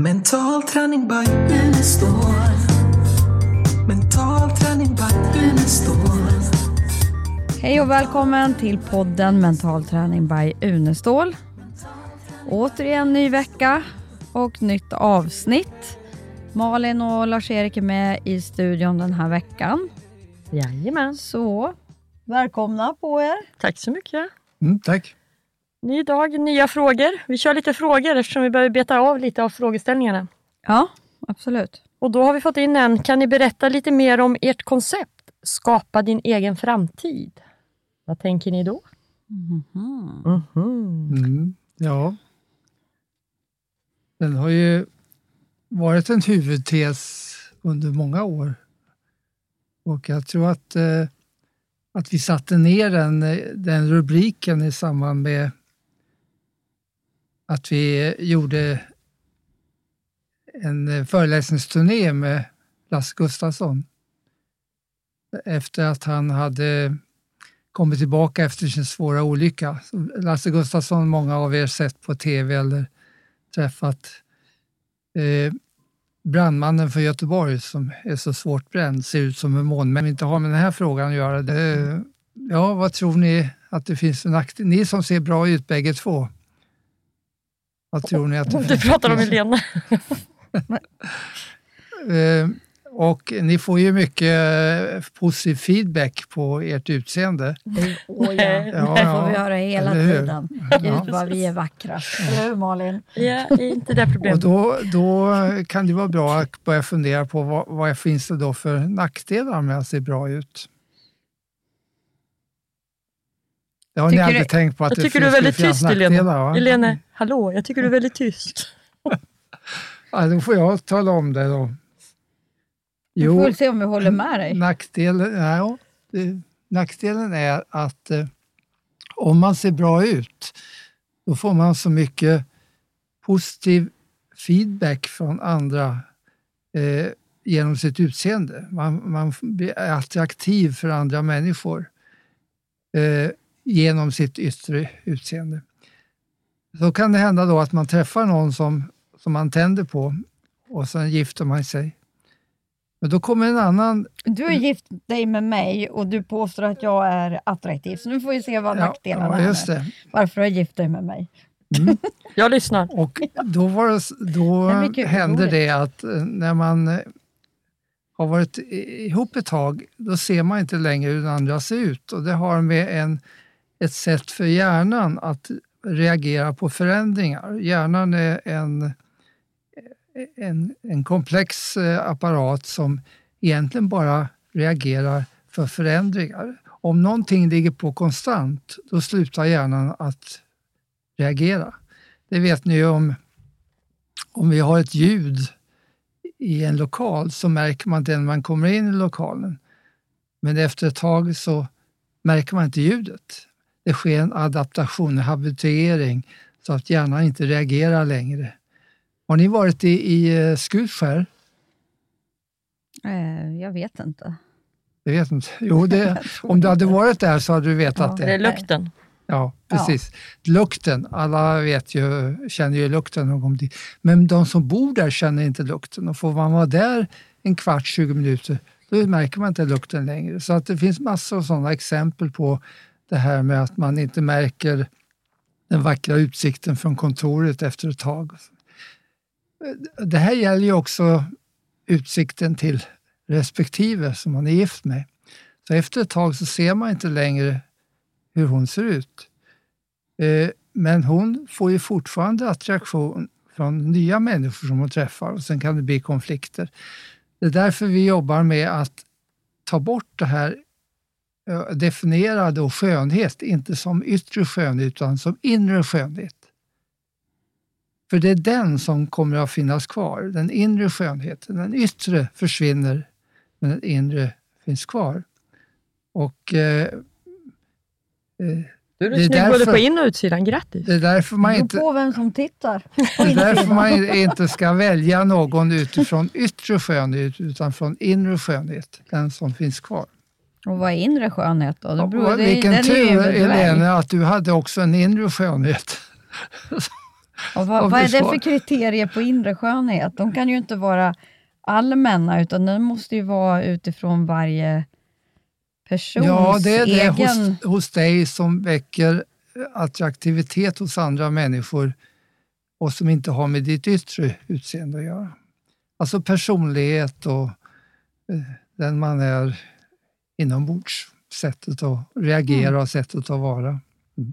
Mental träning by Unestål. Mental träning by Unestål. Hej och välkommen till podden Mental träning by Unestål. Återigen ny vecka och nytt avsnitt. Malin och Lars-Erik är med i studion den här veckan. Jajamän. Så välkomna på er. Tack så mycket. Mm, tack. Ny dag, nya frågor. Vi kör lite frågor eftersom vi behöver beta av lite av frågeställningarna. Ja, absolut. Och då har vi fått in en. Kan ni berätta lite mer om ert koncept? Skapa din egen framtid. Vad tänker ni då? Mhm. Mhm. Mm, ja. Den har ju varit en huvudtes under många år. Och jag tror att, eh, att vi satte ner den, eh, den rubriken i samband med att vi gjorde en föreläsningsturné med Lasse Gustafsson. Efter att han hade kommit tillbaka efter sin svåra olycka. Lasse Gustafsson, många av er sett på tv eller träffat. Eh, brandmannen för Göteborg som är så svårt bränd, ser ut som en mån, men inte har med den här frågan att göra. Eh, ja, vad tror ni att det finns för nackdelar? Ni som ser bra ut bägge två. Vad tror ni att det Du pratar om Helena. Eh, och ni får ju mycket eh, positiv feedback på ert utseende. Åh ja, Nej. det Ja, får ja. vi höra hela tiden. Ja. Gud vad vi är vackra. Eller hur Malin? Ja, inte det Och problemet. då, då kan det vara bra att börja fundera på vad, vad finns det då för nackdelar med att se bra ut? Det har ni aldrig du- tänkt på att Jag det tycker du är skulle väldigt finnas tyst va? Helena, hallå, jag tycker du är väldigt tyst. Ja, då får jag tala om det då. Vi får väl se om vi håller med dig. Nackdelen, ja, det, nackdelen är att eh, om man ser bra ut, då får man så mycket positiv feedback från andra eh, genom sitt utseende. Man, man blir attraktiv för andra människor eh, genom sitt yttre utseende. Så kan det hända då att man träffar någon som, som man tänder på och sen gifter man sig. Men då kommer en annan Du har gift dig med mig och du påstår att jag är attraktiv. Så nu får vi se vad nackdelarna ja, just är. Varför har du gift dig med mig? Jag lyssnar. Och då, var då Det blir kul, hände roligt. det att eh, när man eh, har varit i- ihop ett tag, då ser man inte längre hur den andra ser ut. Och det har med en, ett sätt för hjärnan att reagera på förändringar. Hjärnan är en, en, en komplex eh, apparat som egentligen bara reagerar för förändringar. Om någonting ligger på konstant, då slutar hjärnan att reagera. Det vet ni ju om, om vi har ett ljud i en lokal så märker man det när man kommer in i lokalen. Men efter ett tag så märker man inte ljudet. Det sker en adaptation, en habituering, så att hjärnan inte reagerar längre. Har ni varit i, i eh, Skutskär? Eh, jag vet inte. Jag vet inte. Jo, det, om du hade varit där så hade du vetat Ja. Är det det. lukten? Ja, precis. Lukten, alla vet ju, känner ju lukten när de kommer dit. Men de som bor där känner inte lukten och får man vara där en kvart, 20 minuter, då märker man inte lukten längre. Så att det finns massor av sådana exempel på det här med att man inte märker den vackra utsikten från kontoret efter ett tag. Det här gäller ju också utsikten till respektive som man är gift med. Så efter ett tag så ser man inte längre hur hon ser ut. Eh, men hon får ju fortfarande attraktion från nya människor som hon träffar och sen kan det bli konflikter. Det är därför vi jobbar med att ta bort det här eh, definiera då skönhet, inte som yttre skönhet utan som inre skönhet. För det är den som kommer att finnas kvar, den inre skönheten. Den yttre försvinner, men den inre finns kvar. Och eh, eh, Du är Det är snygg därför- både på in och utsidan. Grattis! det är därför man inte... på vem som tittar. Det är därför man inte ska välja någon utifrån yttre skönhet utan från inre skönhet, den som finns kvar. Och vad är inre skönhet då? Det beror, det, Vilken den är tur. Helena, att du hade också en inre skönhet. Och vad, vad är det för kriterier på inre skönhet? De kan ju inte vara allmänna, utan de måste ju vara utifrån varje persons Ja, det är det egen... hos, hos dig som väcker attraktivitet hos andra människor och som inte har med ditt yttre utseende att göra. Alltså personlighet och eh, den man är inombords, sättet att reagera Mm. och sättet att vara. Mm.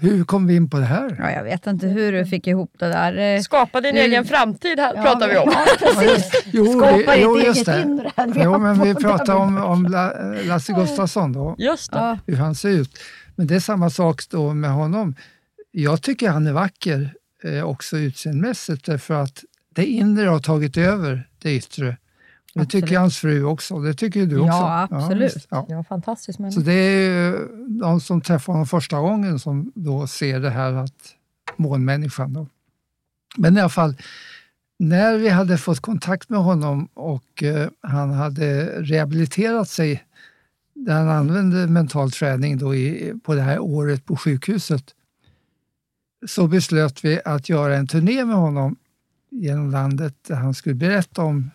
Hur kom vi in på det här? Ja, jag vet inte hur du fick ihop det där. Skapa din Nu- egen framtid här ja, pratar vi om. Ja, precis. Jo, Skapa vi- jo, ditt just eget det. inre. Vi Jo, men vi pratar om, om La- Lasse Gustafsson då. Just det. Ja, hur han ser ut. Men det är samma sak då med honom. Jag tycker han är vacker eh, också utseendemässigt därför att det inre har tagit över det yttre. Det Absolut. tycker hans fru också. Det tycker du också. Ja, absolut. Ja. Ja, fantastiskt Så människa. det är ju de som träffar honom första gången som då ser det här att månmänniskan. Då. Men i alla fall, när vi hade fått kontakt med honom och eh, han hade rehabiliterat sig, där han använde mental träning då i, på det här året på sjukhuset, så beslöt vi att göra en turné med honom genom landet där han skulle berätta om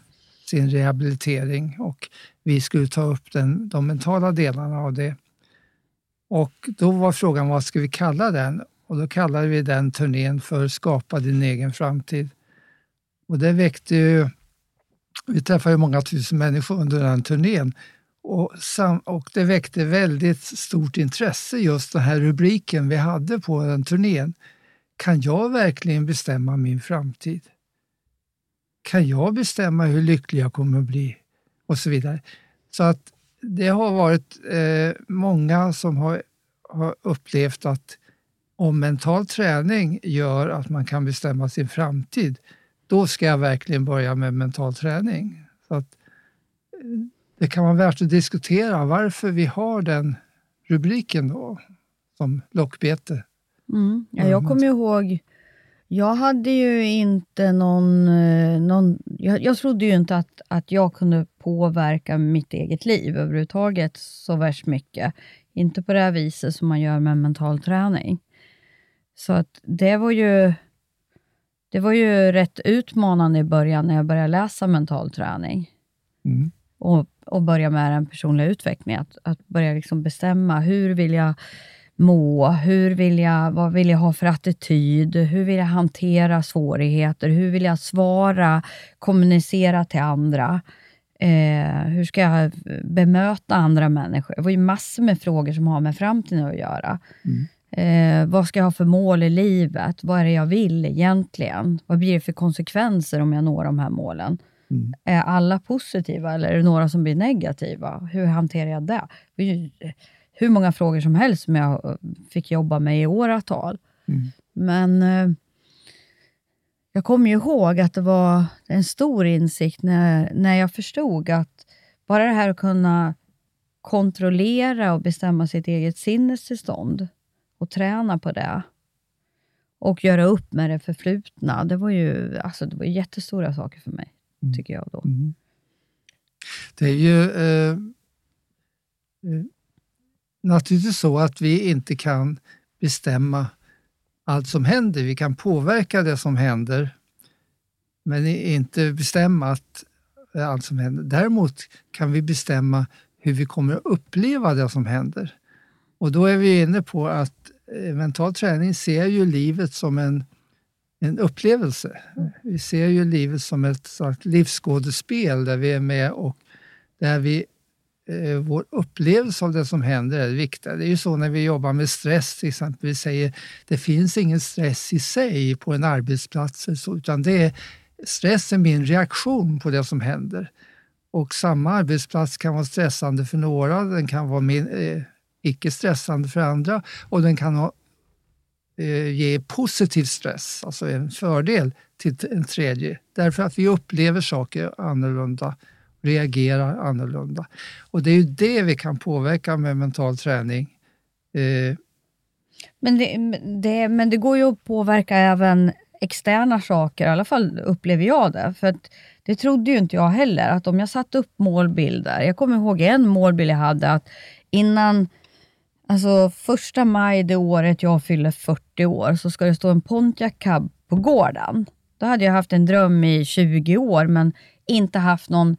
sin rehabilitering och vi skulle ta upp den, de mentala delarna av det. Och då var frågan vad ska vi kalla den? Och då kallade vi den turnén för Skapa din egen framtid. Och det väckte ju, vi träffade ju många tusen människor under den turnén och, sam, och det väckte väldigt stort intresse just den här rubriken vi hade på den turnén. Kan jag verkligen bestämma min framtid? Kan jag bestämma hur lycklig jag kommer att bli? Och så vidare. Så att det har varit eh, många som har, har upplevt att om mental träning gör att man kan bestämma sin framtid, då ska jag verkligen börja med mental träning. Så att, eh, det kan vara värt att diskutera varför vi har den rubriken då, som lockbete. Mm. Ja, jag kommer ju ihåg, jag hade ju inte någon... eh, någon jag, jag trodde ju inte att, att jag kunde påverka mitt eget liv överhuvudtaget så värst mycket. Inte på det här viset som man gör med mental träning. Så att det var ju... Det var ju rätt utmanande i början när jag började läsa mental träning Mm. och, och börja med den personliga utvecklingen. Att, att börja liksom bestämma hur vill jag må, hur vill jag, vad vill jag ha för attityd, hur vill jag hantera svårigheter, hur vill jag svara, kommunicera till andra, eh, hur ska jag bemöta andra människor. Det var ju massor med frågor som har med framtiden att göra. Eh, vad ska jag ha för mål i livet? Vad är det jag vill egentligen? Vad blir det för konsekvenser om jag når de här målen? Mm. Är alla positiva eller är det några som blir negativa? Hur hanterar jag det? Hur många frågor som helst som jag eh, fick jobba med i åratal. Mm. Men eh, jag kommer ju ihåg att det var en stor insikt när, när jag förstod att bara det här att kunna kontrollera och bestämma sitt eget sinnestillstånd och träna på det och göra upp med det förflutna, det var ju alltså, det var jättestora saker för mig, Mm. tycker jag då. Mm. Det är ju eh, eh, naturligtvis så att vi inte kan bestämma allt som händer. Vi kan påverka det som händer, men inte bestämma att, eh, allt som händer. Däremot kan vi bestämma hur vi kommer att uppleva det som händer. Och då är vi inne på att eh, mental träning ser ju livet som en, en upplevelse. Vi ser ju livet som ett slags livsskådespel där vi är med och där vi, eh, vår upplevelse av det som händer är det viktiga. Det är ju så när vi jobbar med stress till exempel. Vi säger det finns ingen stress i sig på en arbetsplats, så, utan det är, stress är min reaktion på det som händer. Och samma arbetsplats kan vara stressande för några, den kan vara min, eh, icke stressande för andra och den kan ha, eh, ge positiv stress, alltså en fördel till en tredje. Därför att vi upplever saker annorlunda, reagerar annorlunda. Och det är ju det vi kan påverka med mental träning. Eh, Men det, det, men det går ju att påverka även externa saker, i alla fall upplever jag det. För att det trodde ju inte jag heller, att om jag satte upp målbilder. Jag kommer ihåg en målbild jag hade, att innan, Alltså första maj det året jag fyller 40 år så ska det stå en Pontiac Cab på gården. Då hade jag haft en dröm i 20 år men inte haft någon...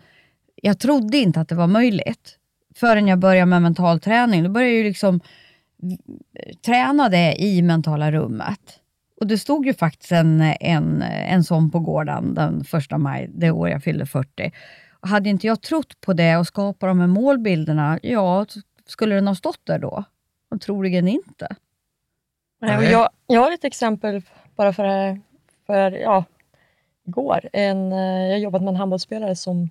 Jag trodde inte att det var möjligt förrän jag började med mental träning. Då började jag ju liksom träna det i mentala rummet. Och det stod ju faktiskt en, en, en sån på gården den första maj, det år jag fyllde 40. Och hade inte jag trott på det och skapat de här målbilderna, ja, skulle den ha stått där då? Och troligen inte. Nej, och jag, jag har ett exempel bara för, för ja, igår. En, eh, jag jobbat med en handbollsspelare som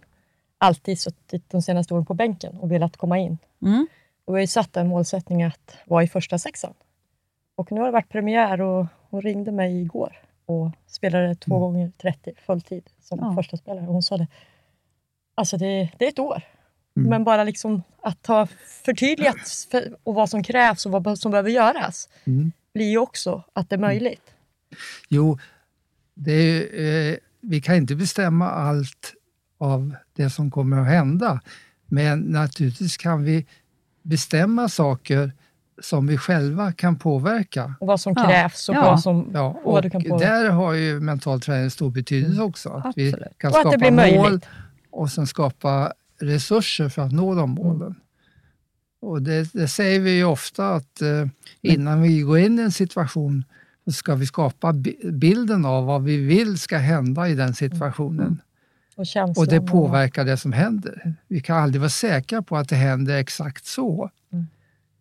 alltid suttit de senaste åren på bänken och velat komma in. Mm. Och vi har ju satt en målsättning att vara i första sexan. Och nu har det varit premiär och hon ringde mig igår och spelade två Mm. gånger 30 fulltid som Ja. första spelare. Och hon sa det, alltså det, det är ett år. Mm. Men bara liksom att ha förtydligat för, och vad som krävs och vad som behöver göras Mm. blir ju också att det är möjligt. Jo, det är, eh, vi kan inte bestämma allt av det som kommer att hända. Men naturligtvis kan vi bestämma saker som vi själva kan påverka. Och vad som Ja. krävs och Ja. vad som... Ja, Och vad du kan påverka. där har ju mental träning stor betydelse också. Att vi Absolut. kan Och att det skapa blir mål möjligt. och sen skapa resurser för att nå de målen. Och det, det säger vi ju ofta att eh, innan vi går in i en situation så ska vi skapa bi- bilden av vad vi vill ska hända i den situationen. Och, känslan Och det påverkar det som händer. Vi kan aldrig vara säkra på att det händer exakt så. Mm.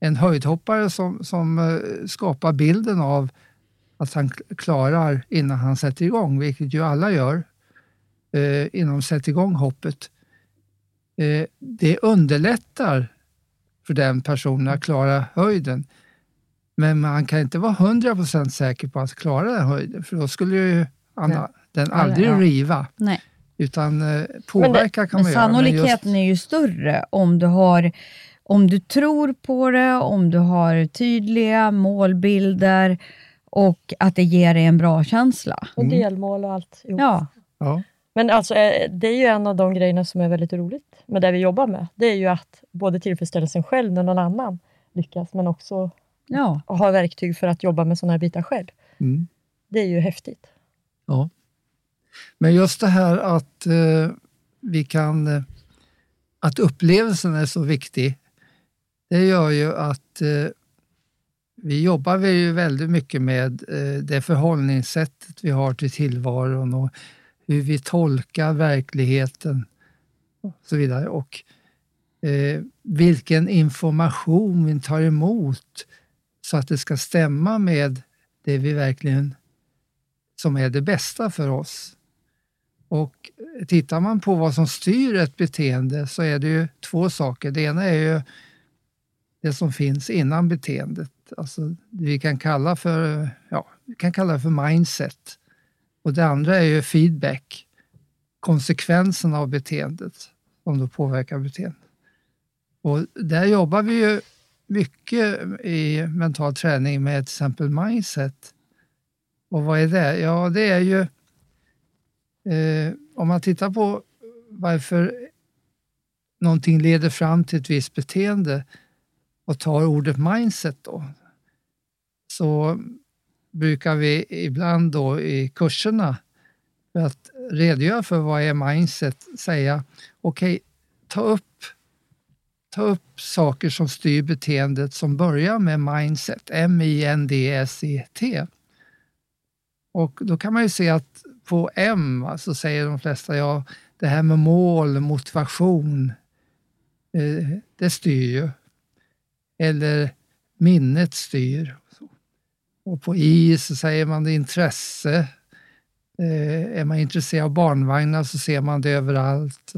En höjdhoppare som, som eh, skapar bilden av att han klarar innan han sätter igång, vilket ju alla gör eh, innan de sätter igång hoppet. Eh, det underlättar för den personen att klara höjden. Men man kan inte vara 100% säker på att klara den höjden, för då skulle ju Anna, den aldrig ja. riva. Nej. Utan eh, påverka kan Men man göra. men sannolikheten just- är ju större om du, har, om du tror på det, om du har tydliga målbilder och att det ger dig en bra känsla. Och Mm. delmål och allt. Jo. Ja, Ja. Men alltså, eh, det är ju en av de grejerna som är väldigt roligt med det vi jobbar med. Det är ju att både tillfredsställa sig själv när någon annan lyckas, men också ja. ha verktyg för att jobba med sådana här bitar själv. Mm. Det är ju häftigt. Ja. Men just det här att eh, vi kan... Eh, att upplevelsen är så viktig, det gör ju att eh, vi jobbar vi ju väldigt mycket med eh, det förhållningssättet vi har till tillvaron och hur vi tolkar verkligheten och så vidare. Och eh, vilken information vi tar emot så att det ska stämma med det vi verkligen som är det bästa för oss. Och tittar man på vad som styr ett beteende så är det ju två saker. Det ena är ju det som finns innan beteendet, alltså det vi kan kalla för, ja, vi kan kalla det för mindset. Och det andra är ju feedback, konsekvensen av beteendet som då påverkar beteendet. Och där jobbar vi ju mycket i mental träning med till exempel mindset. Och vad är det? Ja, det är ju eh, om man tittar på varför någonting leder fram till ett visst beteende och tar ordet mindset då, så brukar vi ibland då i kurserna för att redogöra för vad är mindset säga okej, ta upp ta upp saker som styr beteendet som börjar med mindset, M-I-N-D-S-E-T. Och då kan man ju se att på M så säger de flesta, ja, det här med mål, motivation, eh, det styr ju. Eller minnet styr. Och på I så säger man det intresse. Eh, är man intresserad av barnvagnar så ser man det överallt.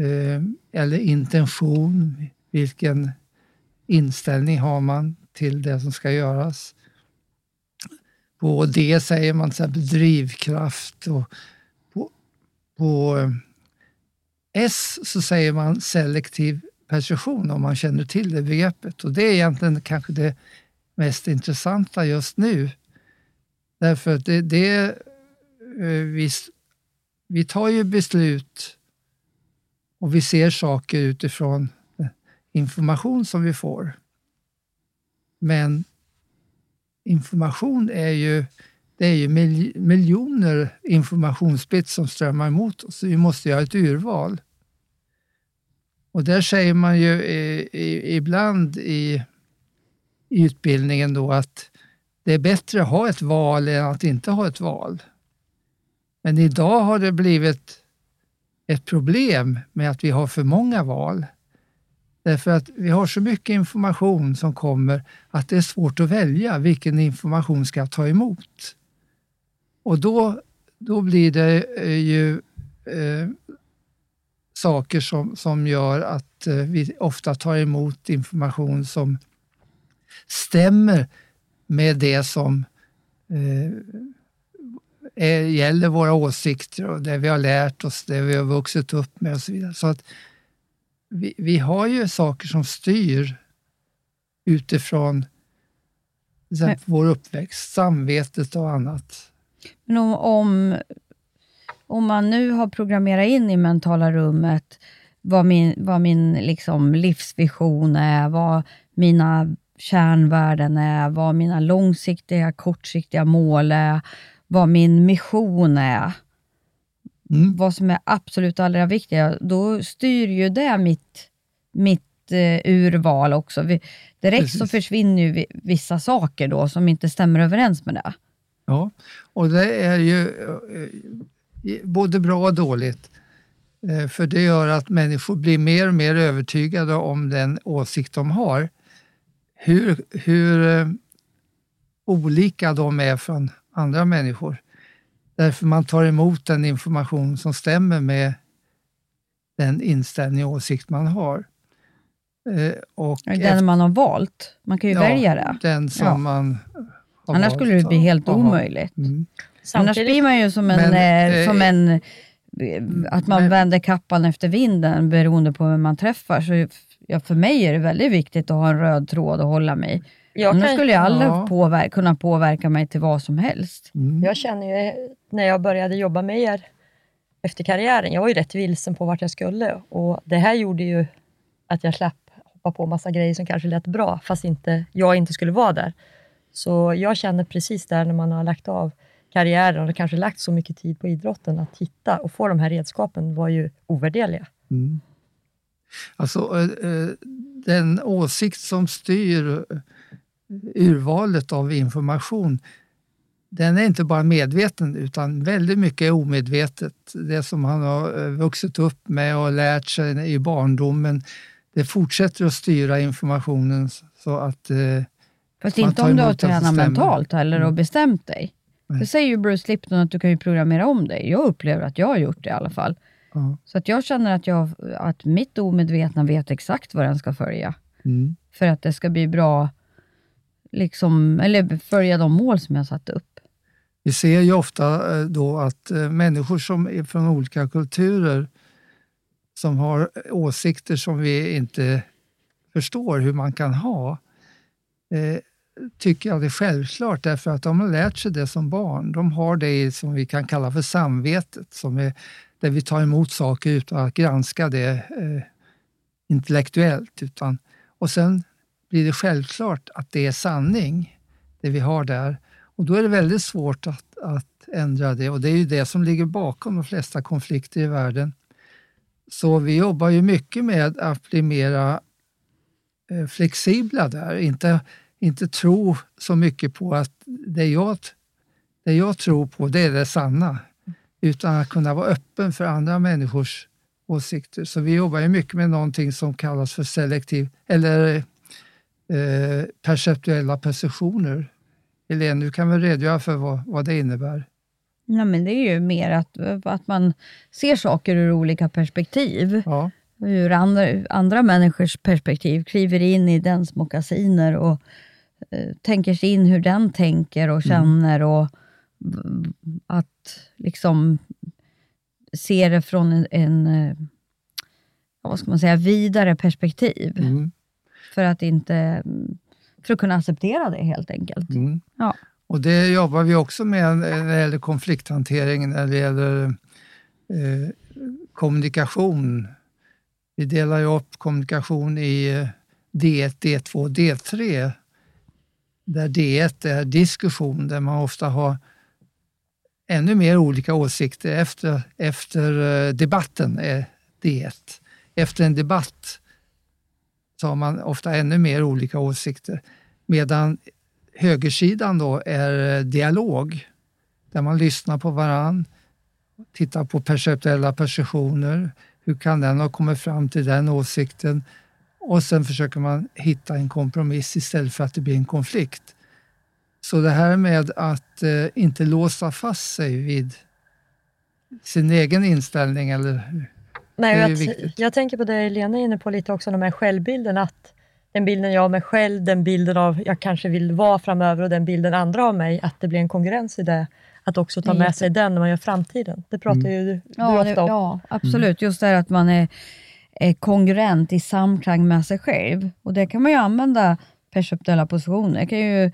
Eh, eller intention, vilken inställning har man till det som ska göras. På D säger man till exempel drivkraft och på, på S så säger man selektiv perception om man känner till det begreppet. Och det är egentligen kanske det mest intressanta just nu. Därför att det, det eh, vi, vi tar ju beslut och vi ser saker utifrån eh, information som vi får. Men information är ju, det är ju mil, miljoner informationsbit som strömmar emot oss. Vi måste göra ett urval. Och där säger man ju i, i, ibland i, i utbildningen då att det är bättre att ha ett val än att inte ha ett val. Men idag har det blivit ett problem med att vi har för många val. Därför att vi har så mycket information som kommer att det är svårt att välja vilken information ska jag ta emot. Och då, då blir det eh, ju eh, saker som, som gör att eh, vi ofta tar emot information som stämmer med det som eh, är, gäller våra åsikter och det vi har lärt oss, det vi har vuxit upp med och så vidare. Så att vi, vi har ju saker som styr utifrån Men, vår uppväxt, samvetet och annat. Men om, om, om man nu har programmerat in i mentala rummet vad min, vad min liksom livsvision är, vad mina kärnvärden är, vad mina långsiktiga, kortsiktiga mål är, vad min mission är, mm. vad som är absolut allra viktigast, då styr ju det mitt, mitt uh, urval också. Vi, direkt Precis. så försvinner ju vissa saker då som inte stämmer överens med det. Ja, och det är ju uh, både bra och dåligt. Uh, för det gör att människor blir mer och mer övertygade om den åsikt de har. Hur, hur olika de är från andra människor. Därför man tar emot den information som stämmer med den inställning och åsikt man har. Eh, och den efter, man har valt. Man kan ju ja, välja det. Den som ja. man har Annars valt, skulle det bli helt omöjligt. Mm. Annars blir man ju som en, men, eh, som en att man men, vänder kappan efter vinden beroende på vem man träffar. Så ja, för mig är det väldigt viktigt att ha en röd tråd att hålla mig jag Annars kan, skulle jag aldrig ja. påver kunna påverka mig till vad som helst. Mm. Jag känner ju, när jag började jobba med er efter karriären, jag var ju rätt vilsen på vart jag skulle och det här gjorde ju att jag slapp hoppa på massa grejer som kanske lät bra, fast inte, jag inte skulle vara där. Så jag känner precis där när man har lagt av karriären och kanske lagt så mycket tid på idrotten, att hitta och få de här redskapen var ju ovärderliga. Mm. Alltså, eh, eh, den åsikt som styr urvalet av information, den är inte bara medveten utan väldigt mycket är omedvetet. Det som han har eh, vuxit upp med och lärt sig i barndomen, det fortsätter att styra informationen så att eh, Fast inte om du har tränat mentalt eller och mm. bestämt dig. Det säger ju Bruce Lipton att du kan ju programmera om dig. Jag upplever att jag har gjort det i alla fall. Uh. Så att jag känner att, jag, att mitt omedvetna vet exakt vad den ska följa. Mm. För att det ska bli bra liksom, eller följa de mål som jag satte upp. Vi ser ju ofta eh, då att eh, människor som är från olika kulturer som har åsikter som vi inte förstår hur man kan ha, eh, tycker jag det är självklart därför att de har lärt sig det som barn. De har det som vi kan kalla för samvetet, som är där vi tar emot saker utan att granska det eh, intellektuellt. Utan, och sen blir det självklart att det är sanning, det vi har där. Och då är det väldigt svårt att, att ändra det och det är ju det som ligger bakom de flesta konflikter i världen. Så vi jobbar ju mycket med att bli mera eh, flexibla där, inte, inte tro så mycket på att det jag, det jag tror på, det är det sanna. Utan att kunna vara öppen för andra människors åsikter. Så vi jobbar ju mycket med någonting som kallas för selektiv, eller Eh, perceptuella perceptioner. Helene, du kan väl redogöra för vad, vad det innebär? Ja, men det är ju mer att, att man ser saker ur olika perspektiv. Ja. Ur andra, andra människors perspektiv, kliver in i dens mockasiner och eh, tänker sig in hur den tänker och mm. känner mm. och att liksom se det från en, en eh, vad ska man säga, vidare perspektiv. Mm. För att, inte, för att kunna acceptera det helt enkelt. Mm. Ja. Och Det jobbar vi också med när det gäller konflikthantering, när det gäller eh, kommunikation. Vi delar ju upp kommunikation i D1, D2 D3. där D1 är diskussion, där man ofta har ännu mer olika åsikter efter, efter eh, debatten, är D1. Efter en debatt så har man ofta ännu mer olika åsikter. Medan högersidan då är eh, dialog, där man lyssnar på varann, tittar på perceptuella positioner. hur kan den ha kommit fram till den åsikten? Och sen försöker man hitta en kompromiss istället för att det blir en konflikt. Så det här med att eh, inte låsa fast sig vid sin egen inställning eller Nej, jag, jag tänker på det Lena är inne på lite också, de här självbilden, att den bilden jag har mig själv, den bilden av jag kanske vill vara framöver och den bilden andra har mig, att det blir en konkurrens i det. Att också ta med sig den när man gör framtiden. Det pratar ju du, Ja, ofta om. ja absolut. Just det här att man är, är kongruent i samklang med sig själv. Och Det kan man ju använda perceptuella positioner. Jag kan ju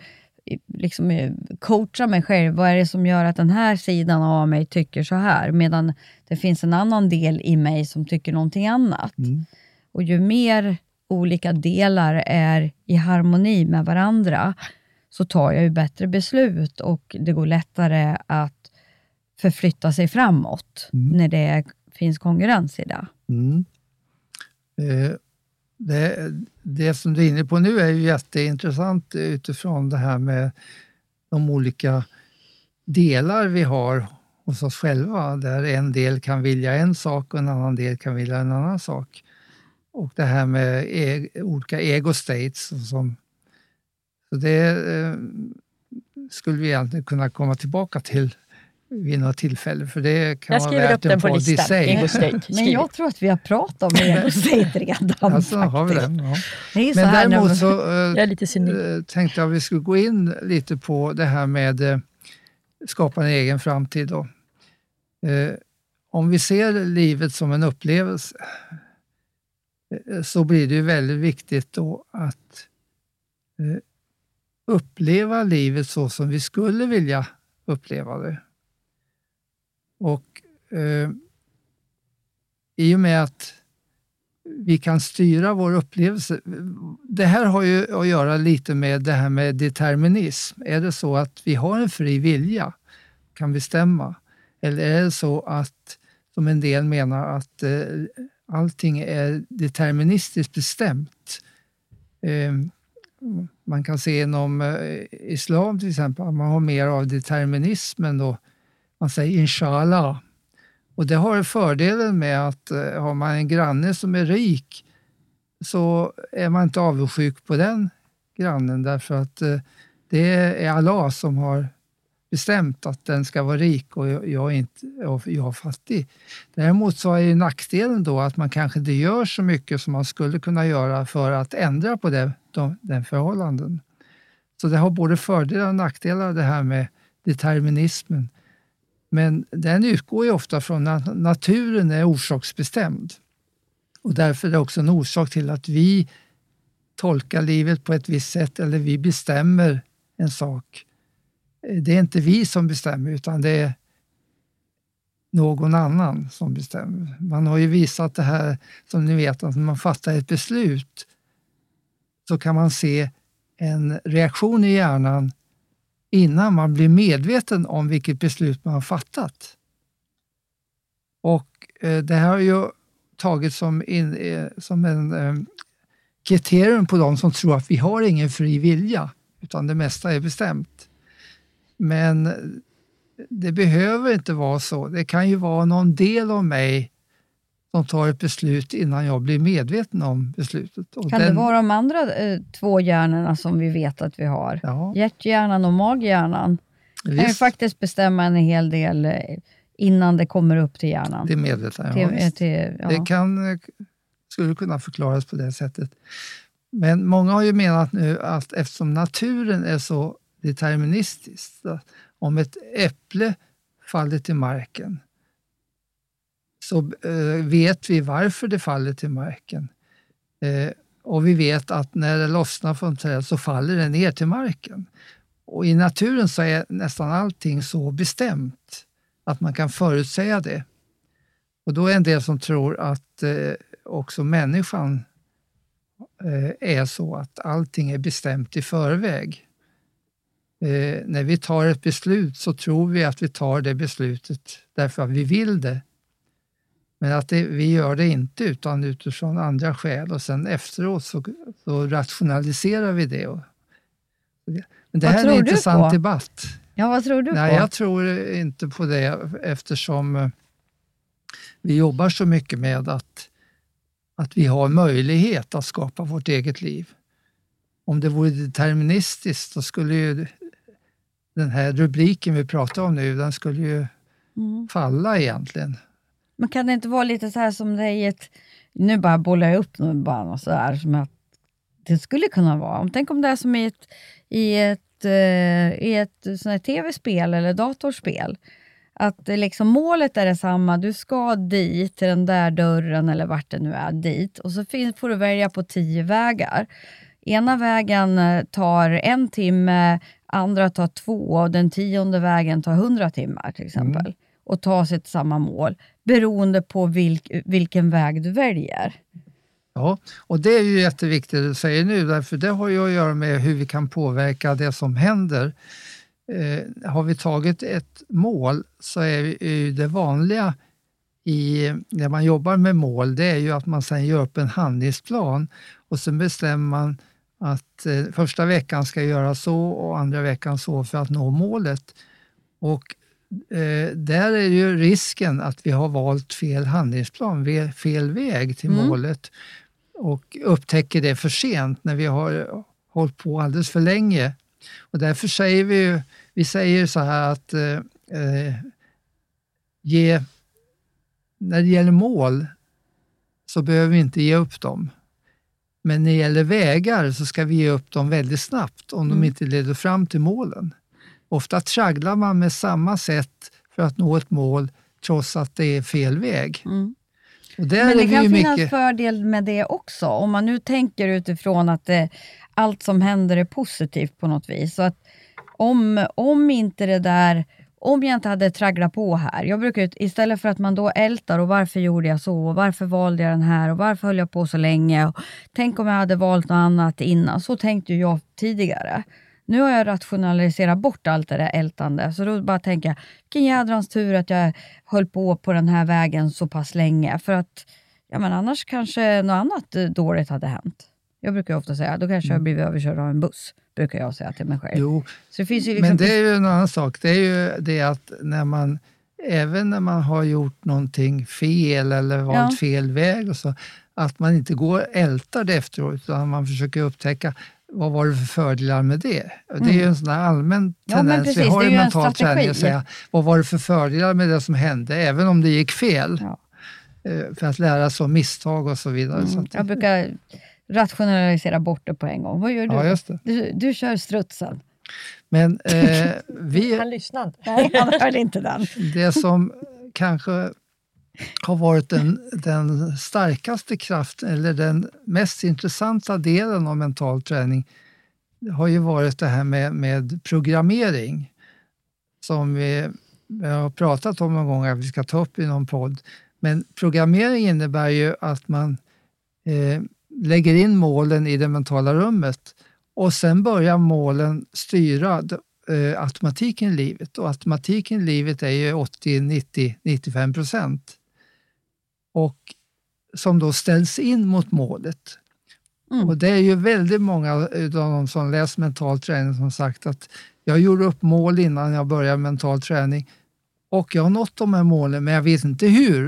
liksom eh, coacha mig själv. Vad är det som gör att den här sidan av mig tycker så här, medan det finns en annan del i mig som tycker någonting annat. Mm. Och ju mer olika delar är i harmoni med varandra, så tar jag ju bättre beslut och det går lättare att förflytta sig framåt Mm. när det finns konkurrens i det. Mm. Eh, det, det som du är inne på nu är ju jätteintressant utifrån det här med de olika delar vi har hos oss själva, där en del kan vilja en sak och en annan del kan vilja en annan sak. Och det här med e olika ego states. Som, så det eh, skulle vi egentligen kunna komma tillbaka till vid något tillfälle, för det kan Jag vara skriver upp den på listan. state. Men jag tror att vi har pratat om ego state redan Alltså, har vi det? Ja. Det är ju så Men här däremot så Jag är lite cynik. eh, tänkte jag att vi skulle gå in lite på det här med eh, skapa en egen framtid. Då. Om vi ser livet som en upplevelse så blir det ju väldigt viktigt då att uppleva livet så som vi skulle vilja uppleva det. Och eh, i och med att vi kan styra vår upplevelse. Det här har ju att göra lite med det här med determinism. Är det så att vi har en fri vilja, kan bestämma? Eller är det så att, som en del menar, att eh, allting är deterministiskt bestämt? Eh, man kan se inom eh, islam till exempel, att man har mer av determinismen då. Man säger inshallah. Och det har fördelen med att eh, har man en granne som är rik så är man inte avundsjuk på den grannen därför att eh, det är Allah som har bestämt att den ska vara rik och jag, är, inte, jag är fattig. Däremot så är nackdelen då att man kanske inte gör så mycket som man skulle kunna göra för att ändra på det, de, den förhållanden. Så det har både fördelar och nackdelar det här med determinismen. Men den utgår ju ofta från att naturen är orsaksbestämd. Och därför är det också en orsak till att vi tolkar livet på ett visst sätt eller vi bestämmer en sak. Eh, det är inte vi som bestämmer utan det är någon annan som bestämmer. Man har ju visat det här, som ni vet, att när man fattar ett beslut så kan man se en reaktion i hjärnan innan man blir medveten om vilket beslut man har fattat. Och eh, det här har ju tagits som, in, eh, som en eh, kriterium på de som tror att vi har ingen fri vilja, utan det mesta är bestämt. Men det behöver inte vara så. Det kan ju vara någon del av mig som tar ett beslut innan jag blir medveten om beslutet. Och Kan den- det vara de andra eh, två hjärnorna som vi vet att vi har? Ja, Hjärthjärnan och maghjärnan kan ju visst, faktiskt bestämma en hel del eh, innan det kommer upp till hjärnan. det är medvetet. Ja, till, eh, visst. till, ja. Det kan, eh, skulle kunna förklaras på det sättet. Men många har ju menat nu att eftersom naturen är så deterministisk, om ett äpple faller till marken så eh, vet vi varför det faller till marken. Eh, och vi vet att när det lossnar från träd så faller det ner till marken. Och i naturen så är nästan allting så bestämt att man kan förutsäga det. Och då är en del som tror att eh, också människan eh, är så att allting är bestämt i förväg. eh, när vi tar ett beslut så tror vi att vi tar det beslutet därför att vi vill det. Men att det, vi gör det inte utan utifrån andra skäl och sen efteråt så, så rationaliserar vi det. Och, men det Vad här är en intressant på? debatt. Ja, vad tror du Nej, på? jag tror inte på det eftersom eh, vi jobbar så mycket med att, att vi har möjlighet att skapa vårt eget liv. Om det vore deterministiskt, då skulle ju den här rubriken vi pratar om nu, den skulle ju Mm. falla egentligen. Men kan det inte vara lite så här som det är i ett... Nu bara bollar jag upp något bara och så här, som att det skulle kunna vara. Tänk om det är som i ett, i ett, eh, i ett sånt tv-spel eller datorspel. Att liksom, målet är detsamma, du ska dit, till den där dörren eller vart det nu är, dit. Och så får du välja på tio vägar. Ena vägen eh, tar en timme, andra tar två och den tionde vägen tar hundra timmar till exempel. Mm. Och ta sig till samma mål beroende på vilk, vilken väg du väljer. Ja, och det är ju jätteviktigt att du säger nu, därför det har ju att göra med hur vi kan påverka det som händer. Eh, har vi tagit ett mål så är ju det vanliga i, när man jobbar med mål, det är ju att man sen gör upp en handlingsplan och sen bestämmer man att eh, första veckan ska jag göra så och andra veckan så för att nå målet. Och eh, där är ju risken att vi har valt fel handlingsplan, fel väg till Mm. målet och upptäcker det för sent när vi har hållit på alldeles för länge. Och därför säger vi ju, vi säger så här att eh, eh, ge, när det gäller mål så behöver vi inte ge upp dem. Men när det gäller vägar så ska vi ge upp dem väldigt snabbt om de Mm. inte leder fram till målen. Ofta tragglar man med samma sätt för att nå ett mål trots att det är fel väg. Mm. Men det kan finnas mycket... fördel med det också. Om man nu tänker utifrån att det, allt som händer är positivt på något vis. Så att om, om inte det där, om jag inte hade tragglat på här. Jag brukar, istället för att man då ältar och varför gjorde jag så och varför valde jag den här och varför höll jag på så länge. Och tänk om jag hade valt något annat innan. Så tänkte jag tidigare. Nu har jag rationaliserat bort allt det där ältande, så då bara tänker jag, vilken jädrans tur att jag höll på på den här vägen så pass länge. För att ja, men annars kanske något annat dåligt hade hänt. Jag brukar ofta säga, då kanske jag blivit överkörd av en buss. Brukar jag säga till mig själv. Jo, Så det finns ju liksom Men det är ju en annan sak. Det är ju det att när man, även när man har gjort någonting fel eller valt Ja. fel väg och så, att man inte går och ältar det efteråt utan man försöker upptäcka vad var det för fördelar med det? Det är ju en sån allmän Mm. Ja, tendens precis, vi har i mental träning att säga vad var det för fördelar med det som hände, även om det gick fel. Ja. Eh, För att lära sig av misstag och så vidare. Mm. Jag brukar rationalisera bort det på en gång. Vad gör du? ja, just det. Du, du kör strutsen. Men eh, vi, Han lyssnade inte. Nej, han hörde inte den. det som kanske har varit den, den starkaste kraften eller den mest intressanta delen av mental träning har ju varit det här med, med programmering som vi, vi har pratat om någon gång att vi ska ta upp i någon podd. Men programmering innebär ju att man eh, lägger in målen i det mentala rummet och sen börjar målen styra eh, automatiken i livet. Och automatiken i livet är ju 80, 90, 95 procent. Och som då ställs in mot målet. Mm. Och det är ju väldigt många av de som läser mental träning som sagt att jag gjorde upp mål innan jag började mental träning och jag har nått de här målen men jag vet inte hur.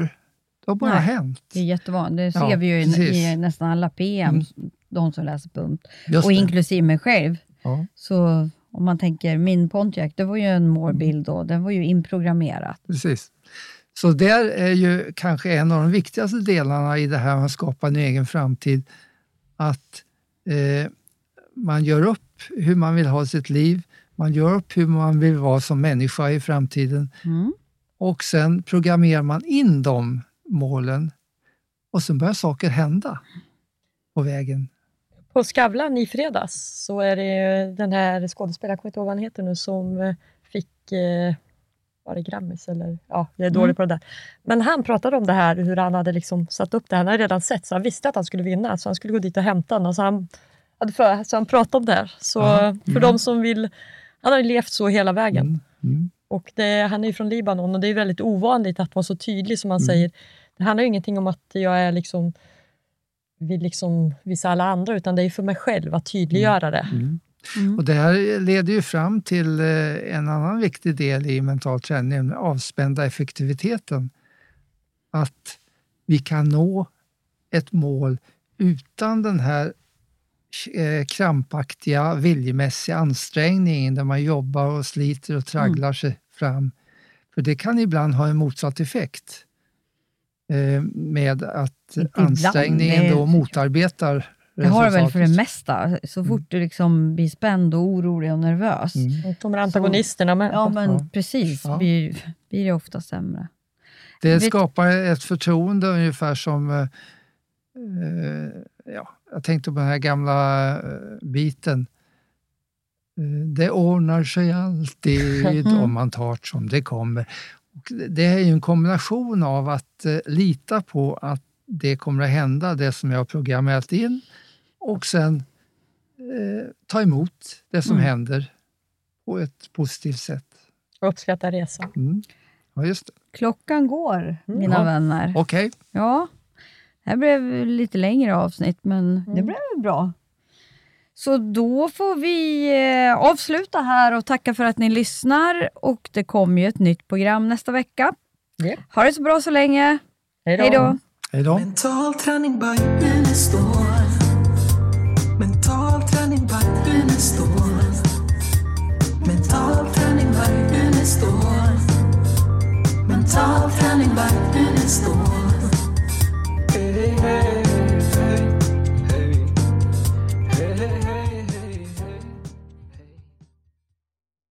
Det har bara Nej. hänt. Det är jättevanligt. Det Ja, ser vi ju i, i nästan alla PM, Mm. de som läser pump. Just Och det. inklusive mig själv. Ja, Så om man tänker, min Pontiac, det var ju en målbild då. Den var ju inprogrammerad. precis. Så där är ju kanske en av de viktigaste delarna i det här med att skapa en egen framtid. Att eh, man gör upp hur man vill ha sitt liv. Man gör upp hur man vill vara som människa i framtiden. Mm. och sen programmerar man in de målen och sen börjar saker hända på vägen. På Skavlan i fredags så är det den här skådespelaren, jag kommer inte ihåg vad han heter nu, som fick eh, var det Grammis eller ja, jag är dålig Mm. på det där. Men han pratade om det här hur han hade liksom satt upp det. Han hade redan sett så han visste att han skulle vinna så han skulle gå dit och hämta. Och så han, hade för, så han pratade om det här. Så Ja, för mm. de som vill han har ju levt så hela vägen. Mm. Mm. Och det, han är ju från Libanon och det är väldigt ovanligt att vara så tydlig som han Mm. säger. Det handlar ju ingenting om att jag är liksom vill liksom visa alla andra, utan det är för mig själv att tydliggöra det. Mm. Mm. Och det här leder ju fram till eh, en annan viktig del i mental träning, nämligen avspända effektiviteten. Att vi kan nå ett mål utan den här eh, krampaktiga viljemässiga ansträngningen där man jobbar och sliter och tragglar sig fram. För det kan ibland ha en motsatt effekt eh, med att ibland, ansträngningen då motarbetar Det har det väl för det mesta. Så fort du liksom blir spänd och orolig och nervös. Mm. Kommer antagonisterna med. Ja, men Ja. precis. Ja. Blir, blir det ofta sämre. Det Vet- skapar ett förtroende ungefär som... Eh, eh, ja, jag tänkte på den här gamla eh, biten. Eh, det ordnar sig alltid Mm. om man tar som det kommer. Och det är ju en kombination av att eh, lita på att det kommer att hända, det som jag har programmerat in, och sen eh, ta emot det som Mm. händer på ett positivt sätt. Uppskatta resan. Mm. Ja, just det. Klockan går, mina Ja. vänner. Okej. Ja, det här blev lite längre avsnitt, men det Mm. blev bra. Så då får vi eh, avsluta här och tacka för att ni lyssnar. Och det kommer ju ett nytt program nästa vecka. Ja. Ha det så bra så länge. Hej Hej då! Hej då. it's the one. Mental planning back, and it's the one. Hey, hey.